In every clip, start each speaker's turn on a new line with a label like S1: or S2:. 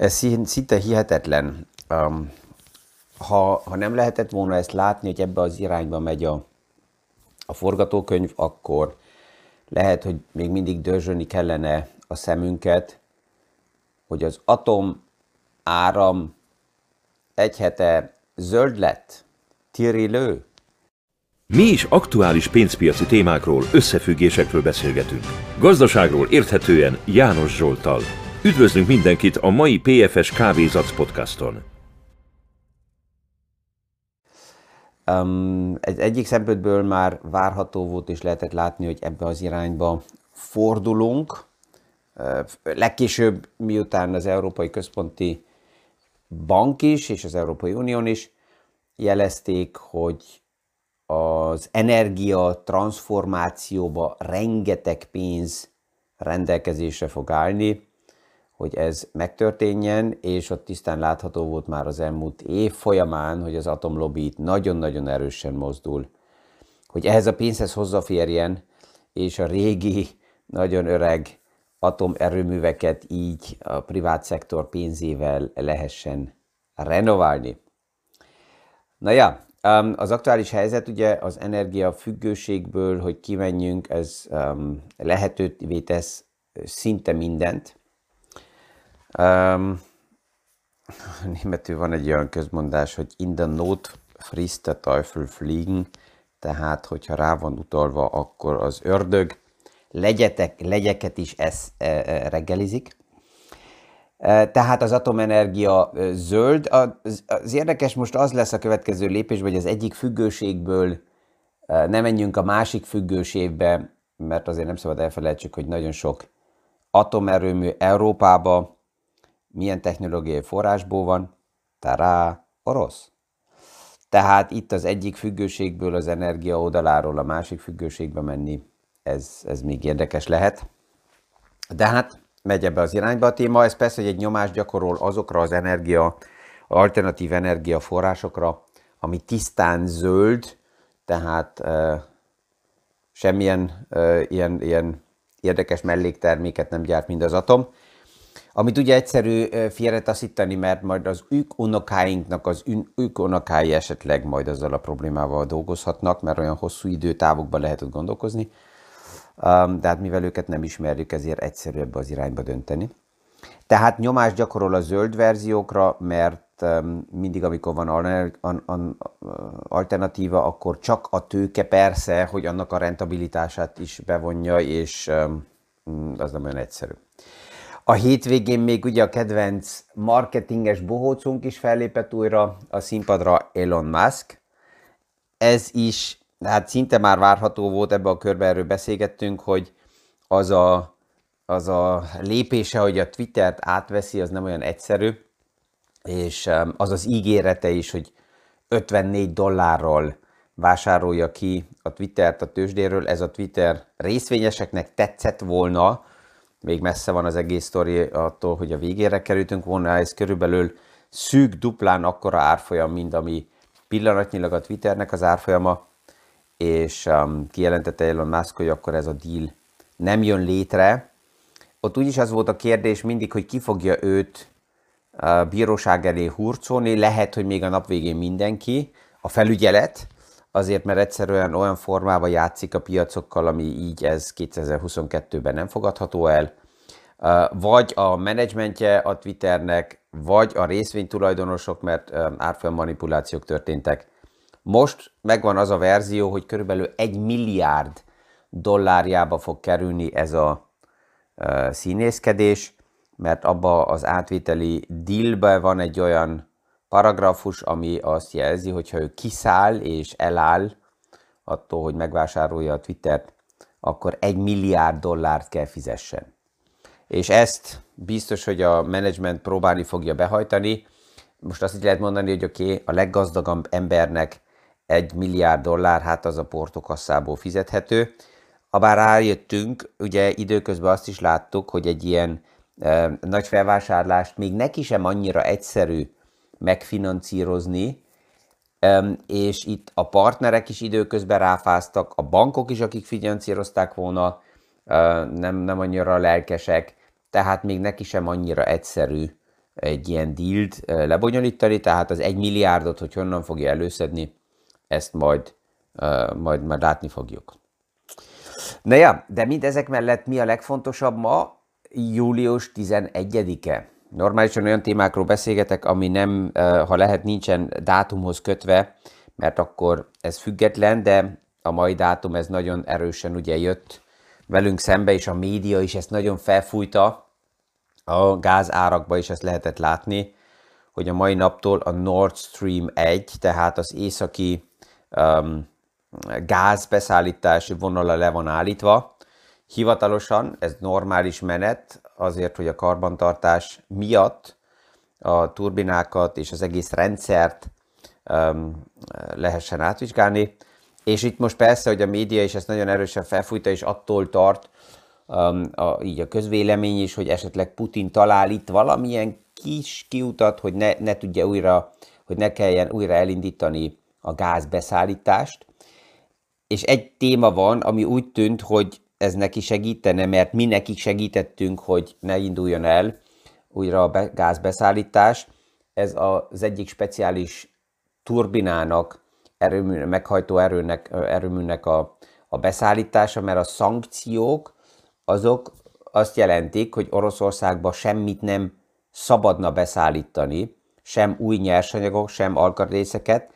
S1: Ez szinte hihetetlen. Ha, ha nem lehetett volna ezt látni, hogy ebbe az irányba megy a, a forgatókönyv, akkor lehet, hogy még mindig dörzsölni kellene a szemünket, hogy az atom áram egy hete zöld lett, lő.
S2: Mi is aktuális pénzpiaci témákról, összefüggésekről beszélgetünk. Gazdaságról érthetően János Zsoltal. Üdvözlünk mindenkit a mai PFS Kávézac podcaston.
S1: Um, egy, egyik szempontból már várható volt és lehetett látni, hogy ebbe az irányba fordulunk. Uh, legkésőbb, miután az Európai Központi Bank is és az Európai Unión is jelezték, hogy az energia transformációba rengeteg pénz rendelkezésre fog állni, hogy ez megtörténjen, és ott tisztán látható volt már az elmúlt év folyamán, hogy az atomlobby itt nagyon-nagyon erősen mozdul, hogy ehhez a pénzhez hozzáférjen, és a régi, nagyon öreg atomerőműveket így a privát szektor pénzével lehessen renoválni. Na ja, Um, az aktuális helyzet ugye az energiafüggőségből, hogy kimenjünk, ez um, lehetővé tesz szinte mindent. Um, németül van egy olyan közmondás, hogy in the not frisst Teufel fliegen, tehát hogyha rá van utalva, akkor az ördög legyetek, legyeket is ez e, e, reggelizik. Tehát az atomenergia zöld. Az érdekes most az lesz a következő lépés, hogy az egyik függőségből ne menjünk a másik függőségbe, mert azért nem szabad elfelejtsük, hogy nagyon sok atomerőmű Európába milyen technológiai forrásból van? Tará, orosz. Tehát itt az egyik függőségből az energia oldaláról a másik függőségbe menni, ez, ez még érdekes lehet. De hát megy ebbe az irányba a téma. Ez persze, hogy egy nyomást gyakorol azokra az energia, alternatív energiaforrásokra, ami tisztán zöld, tehát e, semmilyen e, ilyen, ilyen érdekes mellékterméket nem gyárt, mint az atom. Amit ugye egyszerű félretaszítani, mert majd az ők unokáinknak az ők unokái esetleg majd azzal a problémával dolgozhatnak, mert olyan hosszú időtávokban lehet ott gondolkozni de hát mivel őket nem ismerjük, ezért egyszerűbb az irányba dönteni. Tehát nyomást gyakorol a zöld verziókra, mert mindig, amikor van alternatíva, akkor csak a tőke persze, hogy annak a rentabilitását is bevonja, és mm, az nem olyan egyszerű. A hétvégén még ugye a kedvenc marketinges bohócunk is fellépett újra a színpadra Elon Musk. Ez is hát szinte már várható volt, ebbe a körbe erről beszélgettünk, hogy az a, az a lépése, hogy a Twittert átveszi, az nem olyan egyszerű, és az az ígérete is, hogy 54 dollárral vásárolja ki a Twittert a tőzsdéről, ez a Twitter részvényeseknek tetszett volna, még messze van az egész sztori attól, hogy a végére kerültünk volna, ez körülbelül szűk duplán akkora árfolyam, mint ami pillanatnyilag a Twitternek az árfolyama, és um, kijelentette Elon Musk, hogy akkor ez a deal nem jön létre. Ott úgyis az volt a kérdés mindig, hogy ki fogja őt a bíróság elé hurcolni, lehet, hogy még a nap végén mindenki, a felügyelet, azért, mert egyszerűen olyan formában játszik a piacokkal, ami így ez 2022-ben nem fogadható el, vagy a menedzsmentje a Twitternek, vagy a részvénytulajdonosok, mert árfolyam manipulációk történtek, most megvan az a verzió, hogy körülbelül egy milliárd dollárjába fog kerülni ez a színészkedés, mert abba az átvételi dealbe van egy olyan paragrafus, ami azt jelzi, hogyha ő kiszáll és eláll attól, hogy megvásárolja a Twittert, akkor egy milliárd dollárt kell fizessen. És ezt biztos, hogy a menedzsment próbálni fogja behajtani. Most azt így lehet mondani, hogy oké, okay, a leggazdagabb embernek egy milliárd dollár, hát az a portokasszából fizethető. Abár rájöttünk, ugye időközben azt is láttuk, hogy egy ilyen e, nagy felvásárlást még neki sem annyira egyszerű megfinancírozni, e, és itt a partnerek is időközben ráfáztak, a bankok is, akik finanszírozták volna, nem, nem annyira lelkesek, tehát még neki sem annyira egyszerű egy ilyen dílt lebonyolítani, tehát az egy milliárdot, hogy honnan fogja előszedni, ezt majd, majd, majd látni fogjuk. Na ja, de mindezek mellett mi a legfontosabb ma? Július 11-e. Normálisan olyan témákról beszélgetek, ami nem, ha lehet, nincsen dátumhoz kötve, mert akkor ez független, de a mai dátum ez nagyon erősen ugye jött velünk szembe, és a média is ezt nagyon felfújta, a gázárakba is ezt lehetett látni, hogy a mai naptól a Nord Stream 1, tehát az északi um, gázbeszállítási vonala le van állítva. Hivatalosan ez normális menet, azért, hogy a karbantartás miatt a turbinákat és az egész rendszert um, lehessen átvizsgálni. És itt most persze, hogy a média is ezt nagyon erősen felfújta, és attól tart, um, a, így a közvélemény is, hogy esetleg Putin talál itt valamilyen kis kiutat, hogy ne, ne tudja újra, hogy ne kelljen újra elindítani a gázbeszállítást. És egy téma van, ami úgy tűnt, hogy ez neki segítene, mert mi nekik segítettünk, hogy ne induljon el újra a gázbeszállítás. Ez az egyik speciális turbinának, erőmű, meghajtó erőnek, erőműnek a, a beszállítása, mert a szankciók azok azt jelentik, hogy Oroszországba semmit nem szabadna beszállítani, sem új nyersanyagok, sem alkatrészeket,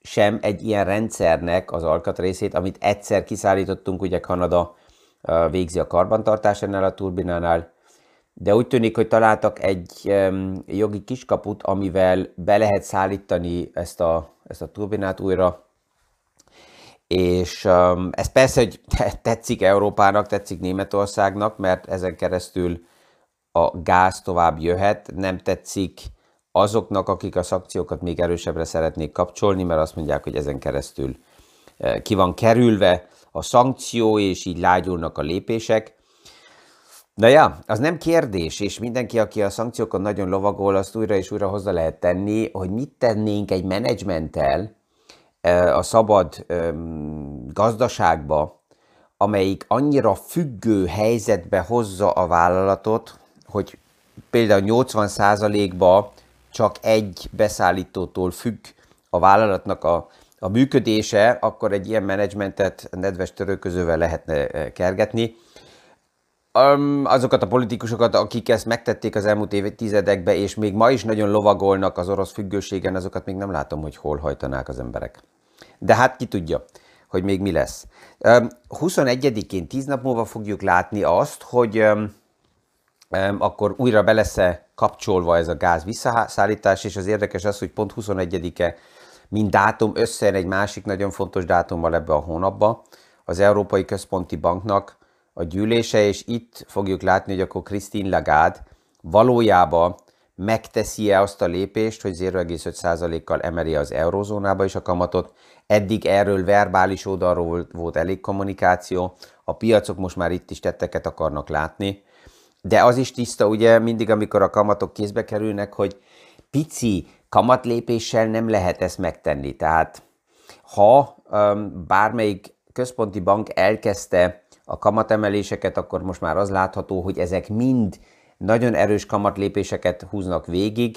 S1: sem egy ilyen rendszernek az alkatrészét, amit egyszer kiszállítottunk, ugye Kanada végzi a karbantartás ennél a turbinánál, de úgy tűnik, hogy találtak egy jogi kiskaput, amivel be lehet szállítani ezt a, ezt a turbinát újra, és ez persze, hogy tetszik Európának, tetszik Németországnak, mert ezen keresztül a gáz tovább jöhet, nem tetszik azoknak, akik a szakciókat még erősebbre szeretnék kapcsolni, mert azt mondják, hogy ezen keresztül ki van kerülve a szankció, és így lágyulnak a lépések. De ja, az nem kérdés, és mindenki, aki a szankciókon nagyon lovagol, azt újra és újra hozzá lehet tenni, hogy mit tennénk egy menedzsmenttel a szabad gazdaságba, amelyik annyira függő helyzetbe hozza a vállalatot, hogy például 80%-ba csak egy beszállítótól függ a vállalatnak a, a működése, akkor egy ilyen menedzsmentet nedves törőközővel lehetne kergetni azokat a politikusokat, akik ezt megtették az elmúlt évtizedekben, és még ma is nagyon lovagolnak az orosz függőségen, azokat még nem látom, hogy hol hajtanák az emberek. De hát ki tudja, hogy még mi lesz. 21-én, 10 nap múlva fogjuk látni azt, hogy akkor újra be lesz -e kapcsolva ez a gáz visszaszállítás, és az érdekes az, hogy pont 21-e mint dátum összejön egy másik nagyon fontos dátummal ebbe a hónapba, az Európai Központi Banknak a gyűlése, és itt fogjuk látni, hogy akkor Christine Lagarde valójában megteszi-e azt a lépést, hogy 0,5%-kal emeli az eurozónába is a kamatot. Eddig erről verbális oldalról volt elég kommunikáció, a piacok most már itt is tetteket akarnak látni, de az is tiszta, ugye mindig, amikor a kamatok kézbe kerülnek, hogy pici kamatlépéssel nem lehet ezt megtenni. Tehát ha bármelyik központi bank elkezdte a kamatemeléseket, akkor most már az látható, hogy ezek mind nagyon erős kamatlépéseket húznak végig,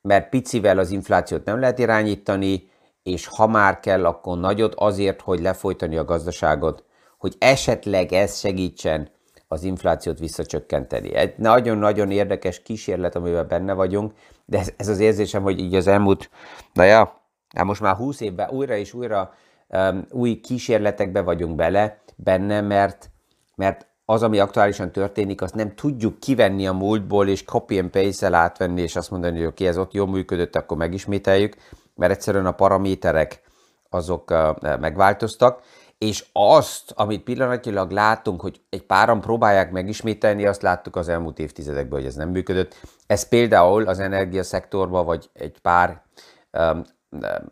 S1: mert picivel az inflációt nem lehet irányítani, és ha már kell, akkor nagyot azért, hogy lefolytani a gazdaságot, hogy esetleg ez segítsen az inflációt visszacsökkenteni. Egy nagyon-nagyon érdekes kísérlet, amiben benne vagyunk, de ez, ez az érzésem, hogy így az elmúlt, na ja, hát most már 20 évben újra és újra um, új kísérletekbe vagyunk bele, benne, mert, mert az, ami aktuálisan történik, azt nem tudjuk kivenni a múltból, és copy and paste-el átvenni, és azt mondani, hogy oké, ez ott jól működött, akkor megismételjük, mert egyszerűen a paraméterek azok uh, megváltoztak, és azt, amit pillanatilag látunk, hogy egy páran próbálják megismételni, azt láttuk az elmúlt évtizedekben, hogy ez nem működött. Ez például az energiaszektorban, vagy egy pár um,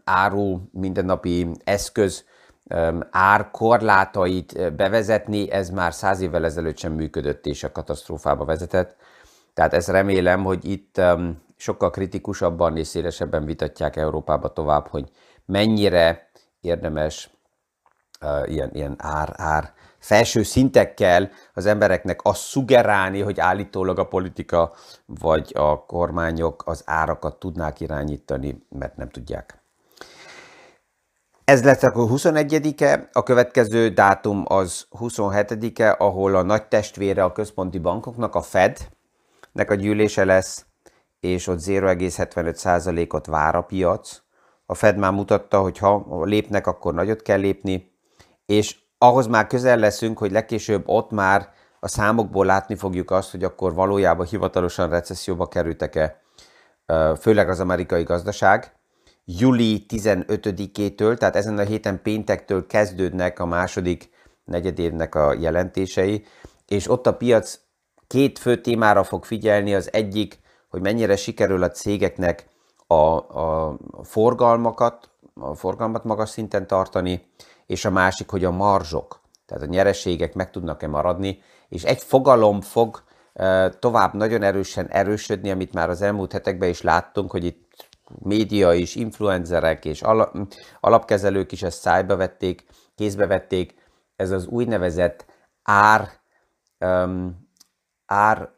S1: áru, mindennapi eszköz árkorlátait bevezetni, ez már száz évvel ezelőtt sem működött és a katasztrófába vezetett. Tehát ezt remélem, hogy itt sokkal kritikusabban és szélesebben vitatják Európába tovább, hogy mennyire érdemes ilyen, ilyen ár, ár felső szintekkel az embereknek azt szugerálni, hogy állítólag a politika vagy a kormányok az árakat tudnák irányítani, mert nem tudják. Ez lett akkor 21-e, a következő dátum az 27-e, ahol a nagy testvére a központi bankoknak, a Fed, nek a gyűlése lesz, és ott 0,75%-ot vár a piac. A Fed már mutatta, hogy ha lépnek, akkor nagyot kell lépni, és ahhoz már közel leszünk, hogy legkésőbb ott már a számokból látni fogjuk azt, hogy akkor valójában hivatalosan recesszióba kerültek-e, főleg az amerikai gazdaság. Júli 15-től, tehát ezen a héten péntektől kezdődnek a második negyedévnek a jelentései, és ott a piac két fő témára fog figyelni. Az egyik, hogy mennyire sikerül a cégeknek a, a forgalmakat, a forgalmat magas szinten tartani, és a másik, hogy a marzsok, tehát a nyereségek meg tudnak-e maradni, és egy fogalom fog tovább nagyon erősen erősödni, amit már az elmúlt hetekben is láttunk, hogy itt média is, influencerek és alapkezelők is ezt szájba vették, kézbe vették, ez az úgynevezett ár, um, ár, uh,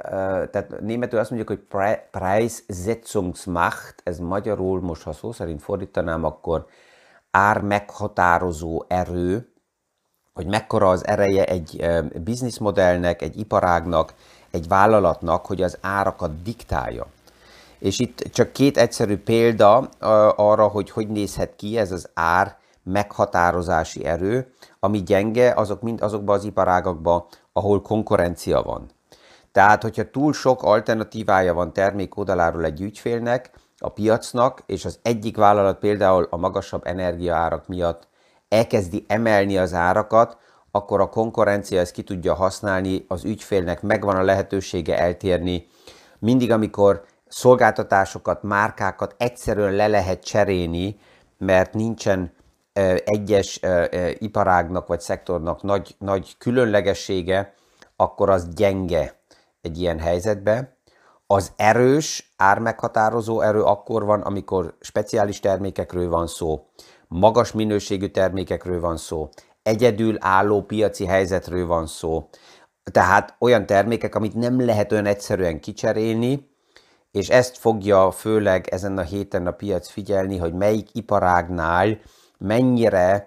S1: tehát németül azt mondjuk, hogy Preissetzungsmacht, ez magyarul most, ha szó szerint fordítanám, akkor ár meghatározó erő, hogy mekkora az ereje egy bizniszmodellnek, egy iparágnak, egy vállalatnak, hogy az árakat diktálja. És itt csak két egyszerű példa arra, hogy hogy nézhet ki ez az ár meghatározási erő, ami gyenge, azok mind azokban az iparágakban, ahol konkurencia van. Tehát, hogyha túl sok alternatívája van termék oldaláról egy ügyfélnek, a piacnak, és az egyik vállalat például a magasabb energiaárak miatt elkezdi emelni az árakat, akkor a konkurencia ezt ki tudja használni, az ügyfélnek megvan a lehetősége eltérni. Mindig, amikor szolgáltatásokat, márkákat egyszerűen le lehet cserélni, mert nincsen egyes iparágnak vagy szektornak nagy, nagy különlegessége, akkor az gyenge egy ilyen helyzetbe. Az erős ármeghatározó erő akkor van, amikor speciális termékekről van szó, magas minőségű termékekről van szó, egyedül álló piaci helyzetről van szó, tehát olyan termékek, amit nem lehet olyan egyszerűen kicserélni, és ezt fogja főleg ezen a héten a piac figyelni, hogy melyik iparágnál mennyire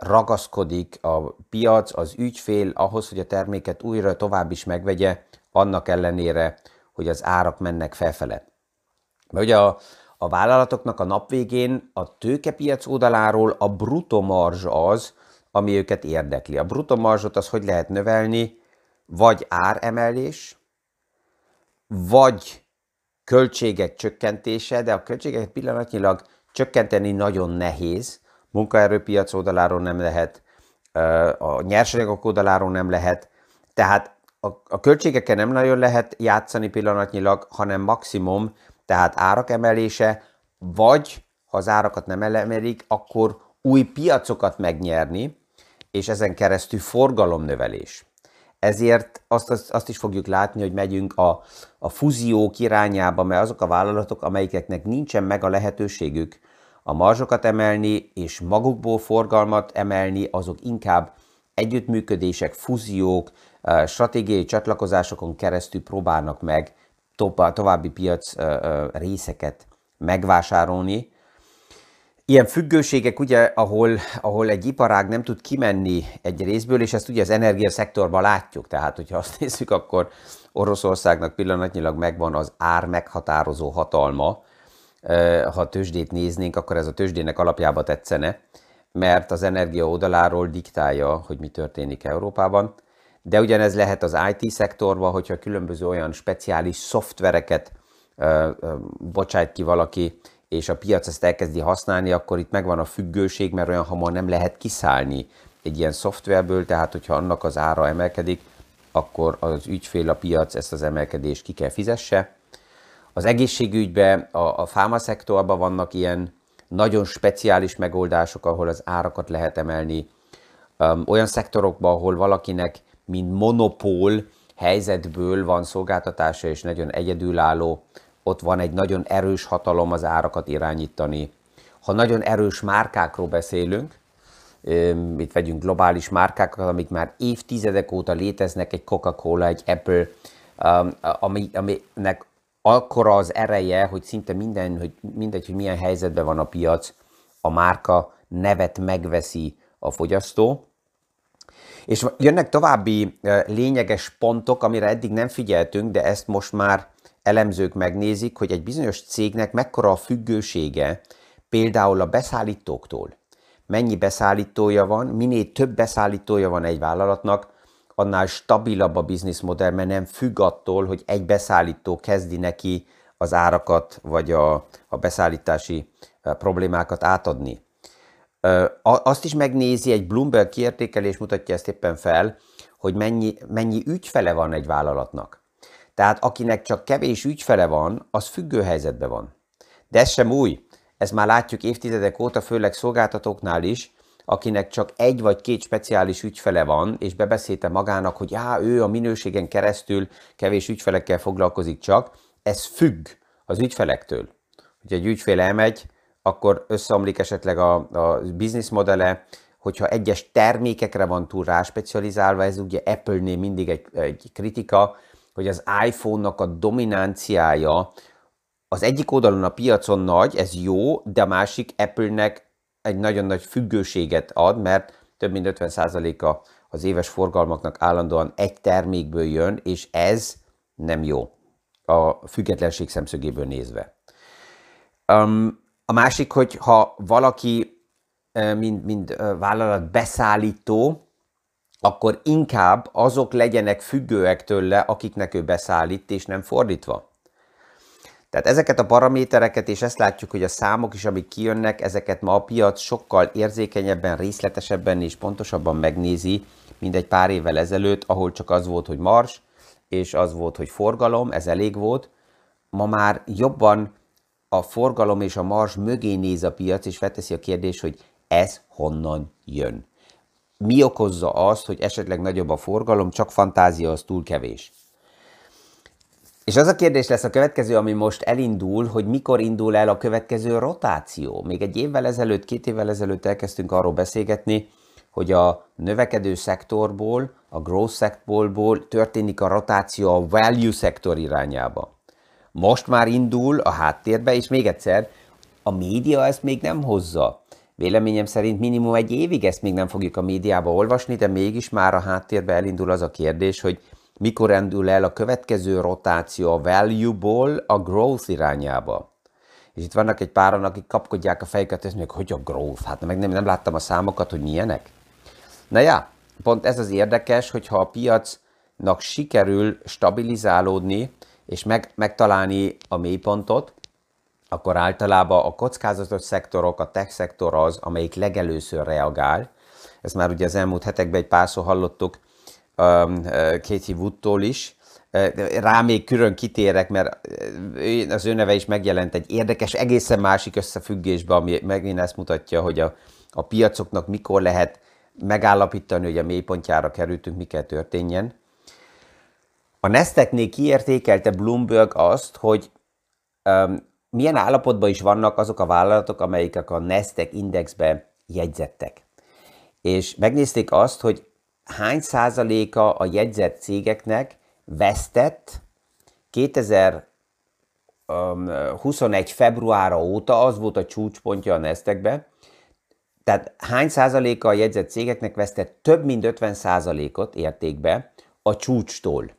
S1: ragaszkodik a piac, az ügyfél ahhoz, hogy a terméket újra tovább is megvegye, annak ellenére, hogy az árak mennek felfele. Mert ugye a, a vállalatoknak a nap végén a tőkepiac oldaláról a brutto marzs az, ami őket érdekli. A brutto marzsot az hogy lehet növelni? Vagy áremelés, vagy költségek csökkentése, de a költségeket pillanatnyilag csökkenteni nagyon nehéz. Munkaerőpiac oldaláról nem lehet, a nyersanyagok oldaláról nem lehet, tehát a, a költségekkel nem nagyon lehet játszani pillanatnyilag, hanem maximum, tehát árak emelése, vagy ha az árakat nem emelik, akkor új piacokat megnyerni, és ezen keresztül forgalomnövelés. Ezért azt, azt, azt is fogjuk látni, hogy megyünk a, a fúziók irányába, mert azok a vállalatok, amelyikeknek nincsen meg a lehetőségük a marzsokat emelni, és magukból forgalmat emelni, azok inkább együttműködések, fúziók, stratégiai csatlakozásokon keresztül próbálnak meg további piac részeket megvásárolni. Ilyen függőségek, ugye, ahol, ahol egy iparág nem tud kimenni egy részből, és ezt ugye az energiaszektorban látjuk, tehát hogyha azt nézzük, akkor Oroszországnak pillanatnyilag megvan az ár meghatározó hatalma, ha tőzsdét néznénk, akkor ez a tőzsdének alapjába tetszene, mert az energia oldaláról diktálja, hogy mi történik Európában. De ugyanez lehet az IT szektorban, hogyha különböző olyan speciális szoftvereket ö, ö, bocsájt ki valaki, és a piac ezt elkezdi használni, akkor itt megvan a függőség, mert olyan hamar nem lehet kiszállni egy ilyen szoftverből, tehát hogyha annak az ára emelkedik, akkor az ügyfél, a piac ezt az emelkedést ki kell fizesse. Az egészségügyben, a, a fáma szektorban vannak ilyen nagyon speciális megoldások, ahol az árakat lehet emelni. Olyan szektorokban, ahol valakinek mint monopól helyzetből van szolgáltatása és nagyon egyedülálló, ott van egy nagyon erős hatalom az árakat irányítani. Ha nagyon erős márkákról beszélünk, itt vegyünk globális márkákat, amik már évtizedek óta léteznek, egy Coca-Cola, egy Apple, ami, aminek akkora az ereje, hogy szinte minden, hogy mindegy, hogy milyen helyzetben van a piac, a márka nevet megveszi a fogyasztó. És jönnek további lényeges pontok, amire eddig nem figyeltünk, de ezt most már elemzők megnézik, hogy egy bizonyos cégnek mekkora a függősége például a beszállítóktól. Mennyi beszállítója van, minél több beszállítója van egy vállalatnak, annál stabilabb a bizniszmodell, mert nem függ attól, hogy egy beszállító kezdi neki az árakat vagy a, a beszállítási problémákat átadni. Azt is megnézi, egy Bloomberg kiértékelés mutatja ezt éppen fel, hogy mennyi, mennyi ügyfele van egy vállalatnak. Tehát akinek csak kevés ügyfele van, az függő helyzetben van. De ez sem új. Ezt már látjuk évtizedek óta, főleg szolgáltatóknál is, akinek csak egy vagy két speciális ügyfele van, és bebeszélte magának, hogy á, ő a minőségen keresztül kevés ügyfelekkel foglalkozik csak, ez függ az ügyfelektől. Hogyha egy ügyfél elmegy, akkor összeomlik esetleg a, a business modele, hogyha egyes termékekre van túl rá specializálva, ez ugye Apple-nél mindig egy, egy kritika, hogy az iPhone-nak a dominanciája az egyik oldalon a piacon nagy, ez jó, de a másik Apple-nek egy nagyon nagy függőséget ad, mert több mint 50%-a az éves forgalmaknak állandóan egy termékből jön, és ez nem jó a függetlenség szemszögéből nézve. Um, a másik, hogy ha valaki, mint, mint vállalat beszállító, akkor inkább azok legyenek függőek tőle, akiknek ő beszállít, és nem fordítva. Tehát ezeket a paramétereket, és ezt látjuk, hogy a számok is, amik kijönnek, ezeket ma a piac sokkal érzékenyebben, részletesebben és pontosabban megnézi, mint egy pár évvel ezelőtt, ahol csak az volt, hogy mars, és az volt, hogy forgalom, ez elég volt. Ma már jobban a forgalom és a mars mögé néz a piac, és felteszi a kérdés, hogy ez honnan jön. Mi okozza azt, hogy esetleg nagyobb a forgalom, csak fantázia az túl kevés. És az a kérdés lesz a következő, ami most elindul, hogy mikor indul el a következő rotáció. Még egy évvel ezelőtt, két évvel ezelőtt elkezdtünk arról beszélgetni, hogy a növekedő szektorból, a growth szektorból történik a rotáció a value szektor irányába. Most már indul a háttérbe, és még egyszer, a média ezt még nem hozza. Véleményem szerint minimum egy évig ezt még nem fogjuk a médiába olvasni, de mégis már a háttérbe elindul az a kérdés, hogy mikor indul el a következő rotáció a value-ból a growth irányába. És itt vannak egy páran, akik kapkodják a fejüket, és mondják, hogy a growth, hát meg nem, nem láttam a számokat, hogy milyenek. Na ja, pont ez az érdekes, hogyha a piacnak sikerül stabilizálódni, és meg, megtalálni a mélypontot, akkor általában a kockázatos szektorok, a tech szektor az, amelyik legelőször reagál. Ezt már ugye az elmúlt hetekben egy párszor hallottuk um, Katie Woodtól is. Rá még külön kitérek, mert az ő neve is megjelent egy érdekes, egészen másik összefüggésbe, ami megint ezt mutatja, hogy a, a piacoknak mikor lehet megállapítani, hogy a mélypontjára kerültünk, mi kell történjen. A Nesteknél kiértékelte Bloomberg azt, hogy um, milyen állapotban is vannak azok a vállalatok, amelyek a Nestek indexbe jegyzettek. És megnézték azt, hogy hány százaléka a jegyzett cégeknek vesztett 2021 februára óta, az volt a csúcspontja a Nestekbe, tehát hány százaléka a jegyzett cégeknek vesztett több mint 50 százalékot értékbe a csúcstól.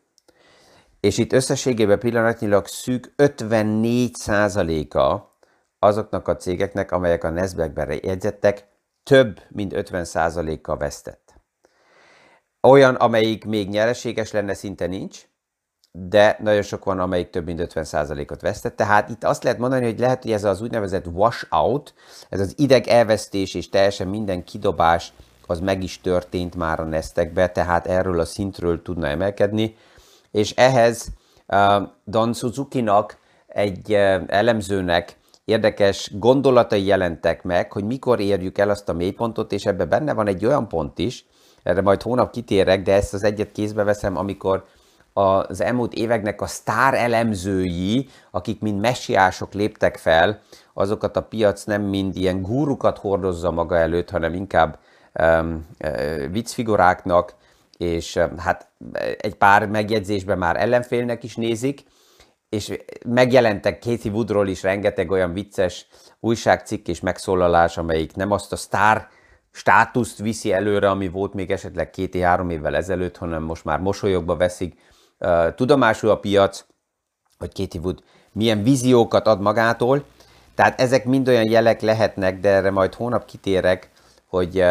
S1: És itt összességében pillanatnyilag szűk 54%-a azoknak a cégeknek, amelyek a Nasdaq-ben jegyzettek, több mint 50%-kal vesztett. Olyan, amelyik még nyereséges lenne, szinte nincs, de nagyon sok van, amelyik több mint 50%-ot vesztett. Tehát itt azt lehet mondani, hogy lehet, hogy ez az úgynevezett washout, ez az ideg elvesztés és teljesen minden kidobás, az meg is történt már a Nestekbe, tehát erről a szintről tudna emelkedni és ehhez uh, Don Suzuki-nak, egy uh, elemzőnek érdekes gondolatai jelentek meg, hogy mikor érjük el azt a mélypontot, és ebben benne van egy olyan pont is, erre majd hónap kitérek, de ezt az egyet kézbe veszem, amikor az elmúlt éveknek a sztár elemzői, akik mind messiások léptek fel, azokat a piac nem mind ilyen gúrukat hordozza maga előtt, hanem inkább viccfiguráknak, és hát egy pár megjegyzésben már ellenfélnek is nézik, és megjelentek Katie Woodról is rengeteg olyan vicces újságcikk és megszólalás, amelyik nem azt a sztár státuszt viszi előre, ami volt még esetleg két-három évvel ezelőtt, hanem most már mosolyogba veszik tudomásul a piac, hogy Katie Wood milyen víziókat ad magától. Tehát ezek mind olyan jelek lehetnek, de erre majd hónap kitérek, hogy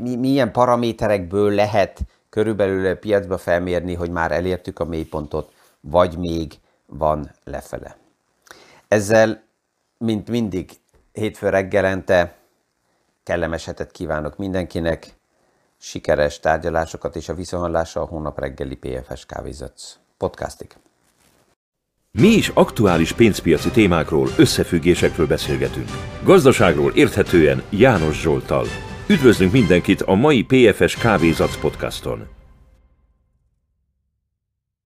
S1: milyen paraméterekből lehet körülbelül a piacba felmérni, hogy már elértük a mélypontot, vagy még van lefele. Ezzel, mint mindig, hétfő reggelente kellemes hetet kívánok mindenkinek, sikeres tárgyalásokat és a viszonhallásra a hónap reggeli PFS Kávézatsz podcastig.
S2: Mi is aktuális pénzpiaci témákról, összefüggésekről beszélgetünk. Gazdaságról érthetően János Zsoltal. Üdvözlünk mindenkit a mai PFS Kávézatsz podcaston!